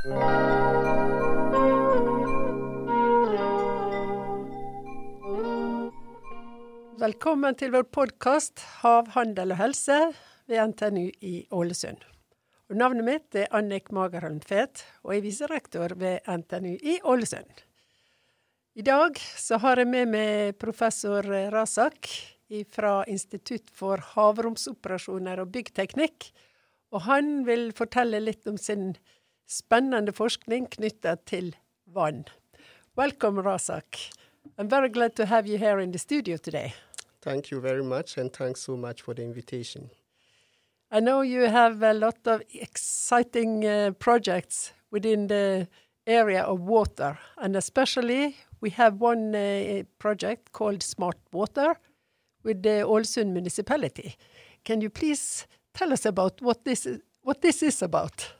Velkommen til vår podkast 'Hav, handel og helse' ved NTNU i Ålesund. Og navnet mitt er Annik Magerholm Fet, og jeg er viserektor ved NTNU i Ålesund. I dag så har jeg med meg professor Rasak fra Institutt for havromsoperasjoner og byggteknikk. Og han vil fortelle litt om sin spennende forskning knyttet til vann. Welcome, Razak. I'm very glad to have you here in the studio today. Thank you very much, and thanks so much for the invitation. I know you have a lot of exciting uh, projects within the area of water, and especially we have one uh, project called Smart Water with the Ålesund municipality. Can you please tell us about what this is, what this is about?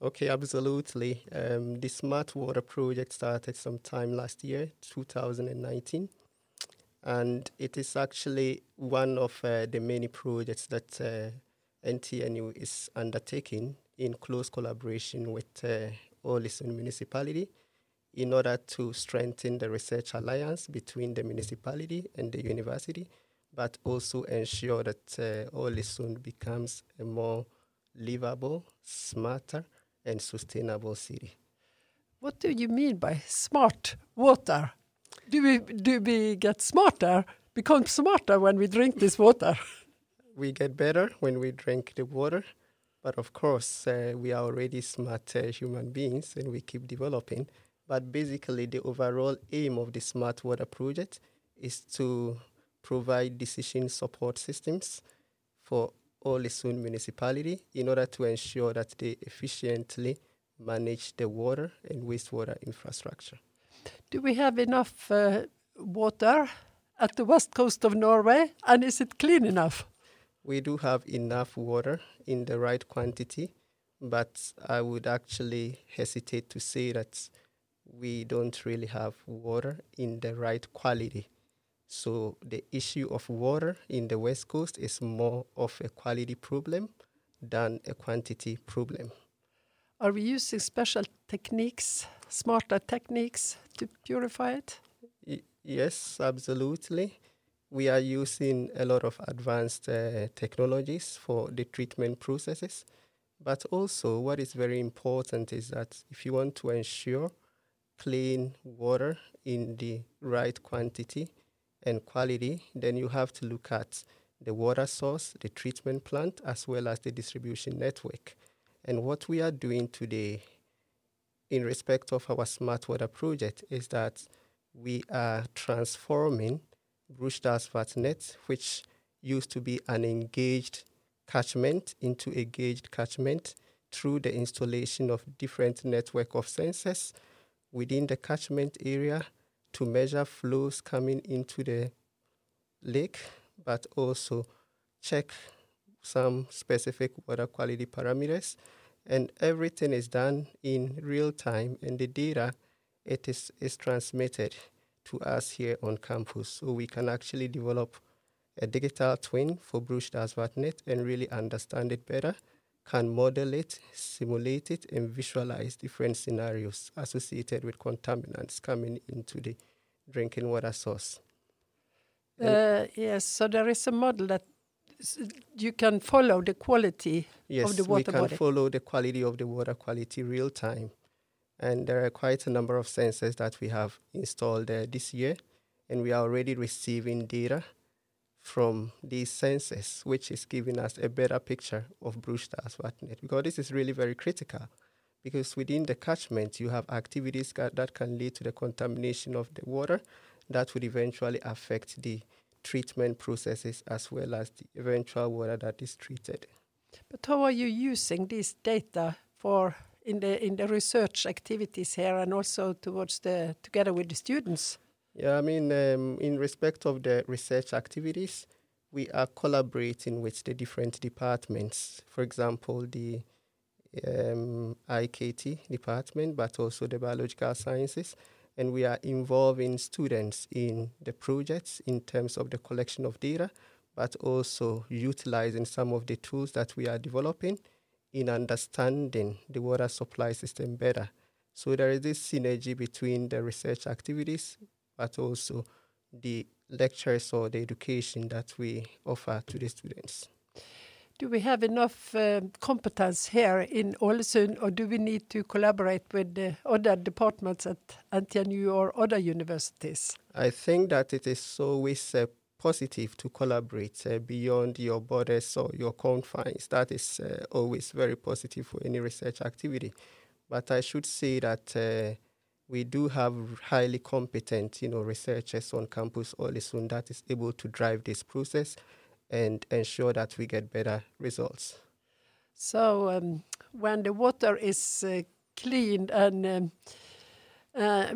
Okay, absolutely. Um, the Smart Water project started sometime last year, 2019 and it is actually one of uh, the many projects that uh, NTNU is undertaking in close collaboration with uh, Ålesund municipality in order to strengthen the research alliance between the municipality and the university, but also ensure that uh, Ålesund becomes a more livable, smarter, and sustainable city. What do you mean by smart water? do we do we get smarter? Become smarter when we drink this water? we get better when we drink the water, but of course uh, we are already smart uh, human beings and we keep developing. But basically, the overall aim of the Smart Water project is to provide decision support systems for all the municipality in order to ensure that they efficiently manage the water and wastewater infrastructure. Do we have enough uh, water at the west coast of Norway, and is it clean enough? We do have enough water in the right quantity, but I would actually hesitate to say that we don't really have water in the right quality. So the issue of water in the west coast is more of a quality problem than a quantity problem. Are we using special techniques, smarter techniques to purify it? Y yes, absolutely. We are using a lot of advanced uh, technologies for the treatment processes. But also, what is very important is that if you want to ensure clean water in the right quantity and quality, then you have to look at the water source, the treatment plant, as well as the distribution network. And what we are doing today in respect of our smart water project is that we are transforming Brustadvatnet, which used to be an ungauged catchment, into a gauged catchment through the installation of different network of sensors within the catchment area to measure flows coming into the lake, but also check some specific water quality parameters. And everything is done in real time and the data it is, is transmitted to us here on campus. So we can actually develop a digital twin for Brustadvatnet and really understand it better can model it, simulate it, and visualize different scenarios associated with contaminants coming into the drinking water source. Uh, yes, so there is a model that you can follow the quality yes, of the water Yes, we can body. follow the quality of the water quality real time. And there are quite a number of sensors that we have installed uh, this year, and we are already receiving data from these sensors, which is giving us a better picture of Brustadvatnet. Because this is really very critical, because within the catchment, you have activities that can lead to the contamination of the water that would eventually affect the treatment processes as well as the eventual water that is treated. But how are you using this data for in the in the research activities here and also towards the together with the students? Yeah, I mean, um, in respect of the research activities, we are collaborating with the different departments. For example, the um, IKT department, but also the biological sciences and we are involving students in the projects in terms of the collection of data, but also utilizing some of the tools that we are developing in understanding the water supply system better. So there is this synergy between the research activities, but also the lectures or the education that we offer to the students. Do we have enough uh, competence here in Ålesund, or do we need to collaborate with the other departments at NTNU or other universities? I think that it is always uh, positive to collaborate uh, beyond your borders or your confines. That is uh, always very positive for any research activity. But I should say that uh, we do have highly competent, you know, researchers on campus Ålesund that is able to drive this process and ensure that we get better results. So um, when the water is uh, cleaned and um, uh,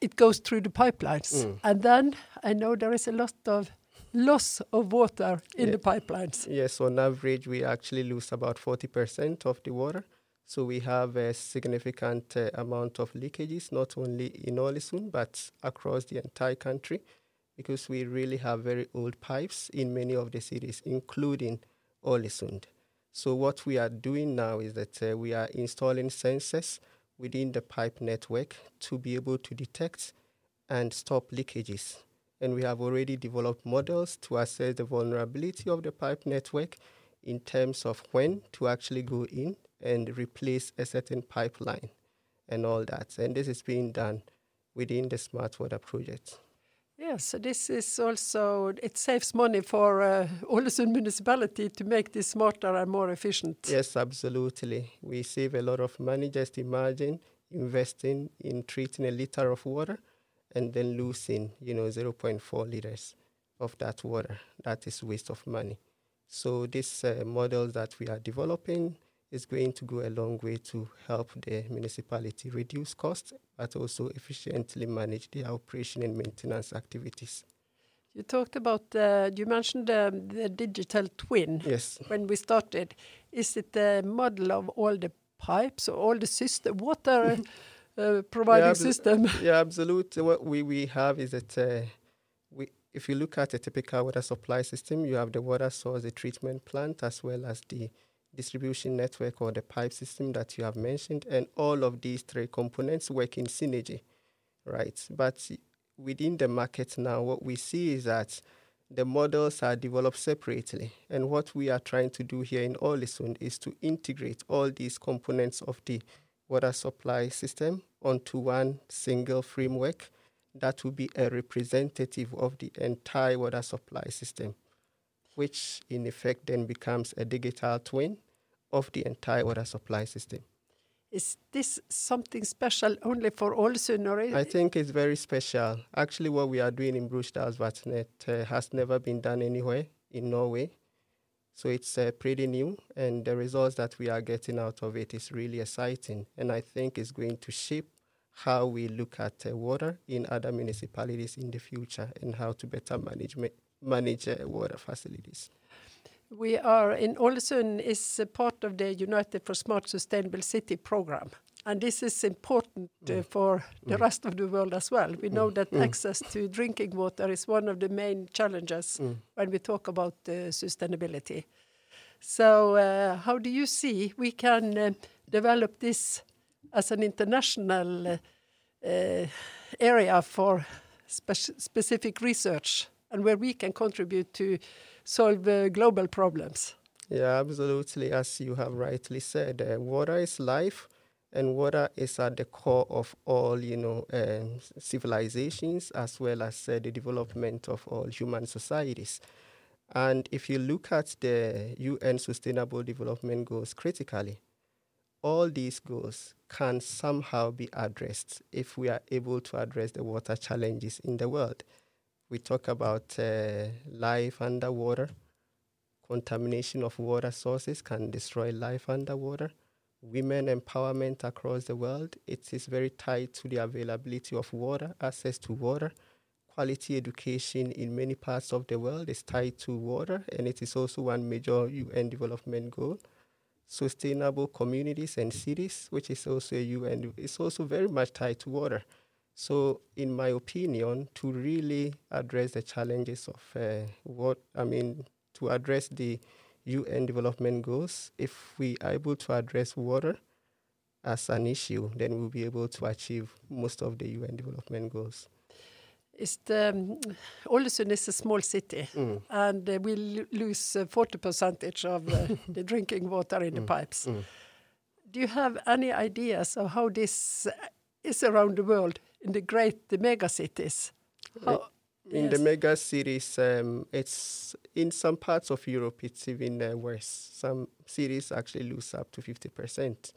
it goes through the pipelines, mm. and then I know there is a lot of loss of water in the pipelines. Yes, on average, we actually lose about 40% of the water. So we have a significant uh, amount of leakages, not only in Ålesund, but across the entire country, because we really have very old pipes in many of the cities, including Ålesund. So what we are doing now is that uh, we are installing sensors within the pipe network to be able to detect and stop leakages. And we have already developed models to assess the vulnerability of the pipe network in terms of when to actually go in and replace a certain pipeline and all that. And this is being done within the Smart Water project. Yes, so this is also, it saves money for uh, Ålesund municipality to make this smarter and more efficient. Yes, absolutely. We save a lot of money. Just imagine investing in treating a liter of water and then losing, you know, 0.4 liters of that water. That is waste of money. So these uh, models that we are developing is going to go a long way to help the municipality reduce costs, but also efficiently manage the operation and maintenance activities. You talked about, uh, you mentioned uh, the digital twin. Yes. When we started, is it a model of all the pipes or all the system, water uh, providing yeah, system? Yeah, absolutely. What we, we have is that uh, we, if you look at a typical water supply system, you have the water source, the treatment plant, as well as the distribution network or the pipe system that you have mentioned, and all of these three components work in synergy, right? But within the market now, what we see is that the models are developed separately. And what we are trying to do here in Ålesund is to integrate all these components of the water supply system onto one single framework that will be a representative of the entire water supply system, which in effect then becomes a digital twin of the entire water supply system. Is this something special only for Ålesund? I think it's very special. Actually, what we are doing in Brustadvatnet uh, has never been done anywhere in Norway. So it's uh, pretty new, and the results that we are getting out of it is really exciting. And I think it's going to shape how we look at uh, water in other municipalities in the future and how to better manage, manage water facilities. We are in Ålesund is part of the United for Smart Sustainable City program. And this is important uh, mm. for the mm. rest of the world as well. We know mm. that access to drinking water is one of the main challenges when we talk about uh, sustainability. So, uh, how do you see we can uh, develop this as an international uh, area for spe specific research and where we can contribute to solve uh, global problems. Yeah, absolutely. As you have rightly said, uh, water is life, and water is at the core of all, you know, um, civilizations as well as uh, the development of all human societies. And if you look at the UN Sustainable Development Goals critically, all these goals can somehow be addressed if we are able to address the water challenges in the world. We talk about uh, life underwater. Contamination of water sources can destroy life underwater. Women empowerment across the world. It is very tied to the availability of water, access to water. Quality education in many parts of the world is tied to water, and it is also one major UN development goal sustainable communities and cities, which is also a UN, is also very much tied to water. So, in my opinion, to really address the challenges of uh, what I mean, to address the UN development goals, if we are able to address water as an issue, then we'll be able to achieve most of the UN development goals. Is the um, is a small city, Mm. and uh, we l- lose uh, 40 percentage of uh, the drinking water in the Mm, pipes. mm. Do you have any ideas of how this is around the world in the great the mega cities? How, In the mega cities, um, it's in some parts of Europe, it's even uh, worse. Some cities actually lose up to 50%.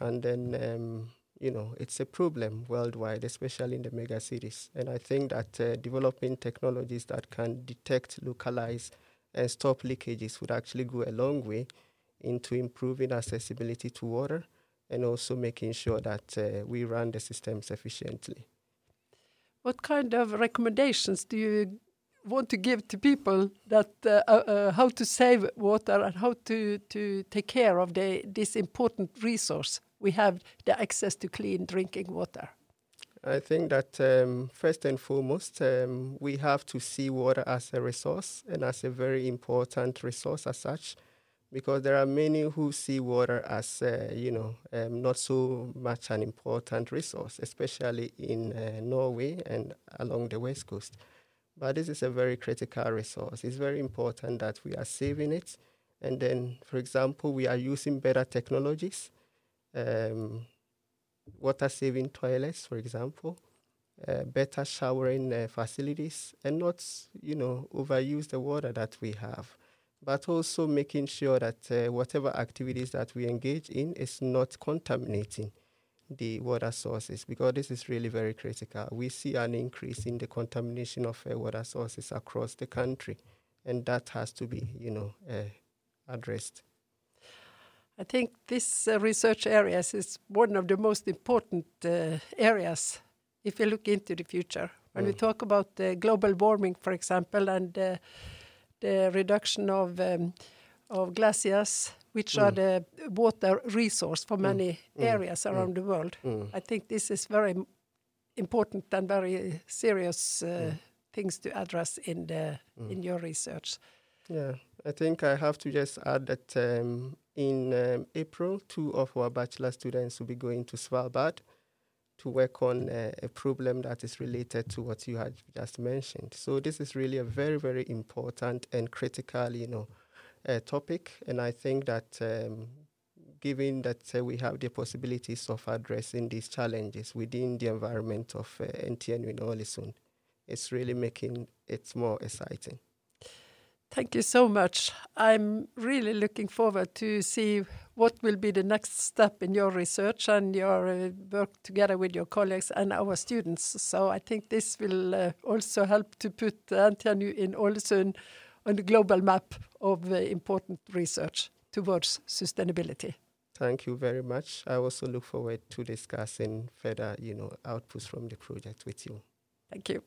And then, um, you know, it's a problem worldwide, especially in the mega cities. And I think that uh, developing technologies that can detect, localize, and stop leakages would actually go a long way into improving accessibility to water and also making sure that uh, we run the systems efficiently. What kind of recommendations do you want to give to people that uh, uh, uh, how to save water and how to, to take care of the, this important resource we have, the access to clean drinking water? I think that um, first and foremost, um, we have to see water as a resource and as a very important resource as such, because there are many who see water as, uh, you know, um, not so much an important resource, especially in uh, Norway and along the west coast. But this is a very critical resource. It's very important that we are saving it. And then, for example, we are using better technologies. Um, water saving toilets, for example, uh, better showering uh, facilities, and not, you know, overuse the water that we have. But also making sure that uh, whatever activities that we engage in is not contaminating the water sources, because this is really very critical. We see an increase in the contamination of uh, water sources across the country, and that has to be, you know, uh, addressed. I think this uh, research areas is one of the most important uh, areas if you look into the future. When we Mm. talk about uh, global warming, for example, and uh, the reduction of um, of glaciers, which are Mm. the water resource for many Mm. areas around the world, Mm. I think this is very important and very serious uh, Mm. things to address in the Mm. in your research. Yeah, I think I have to just add that um, in um, April, two of our bachelor students will be going to Svalbard to work on uh, a problem that is related to what you had just mentioned. So this is really a very, very important and critical, you know, uh, topic. And I think that um, given that uh, we have the possibilities of addressing these challenges within the environment of uh, NTNU in Ålesund, it's really making it more exciting. Thank you so much. I'm really looking forward to see what will be the next step in your research and your uh, work together with your colleagues and our students. So I think this will uh, also help to put NTNU in Ålesund on the global map of uh, important research towards sustainability. Thank you very much. I also look forward to discussing further, you know, outputs from the project with you. Thank you.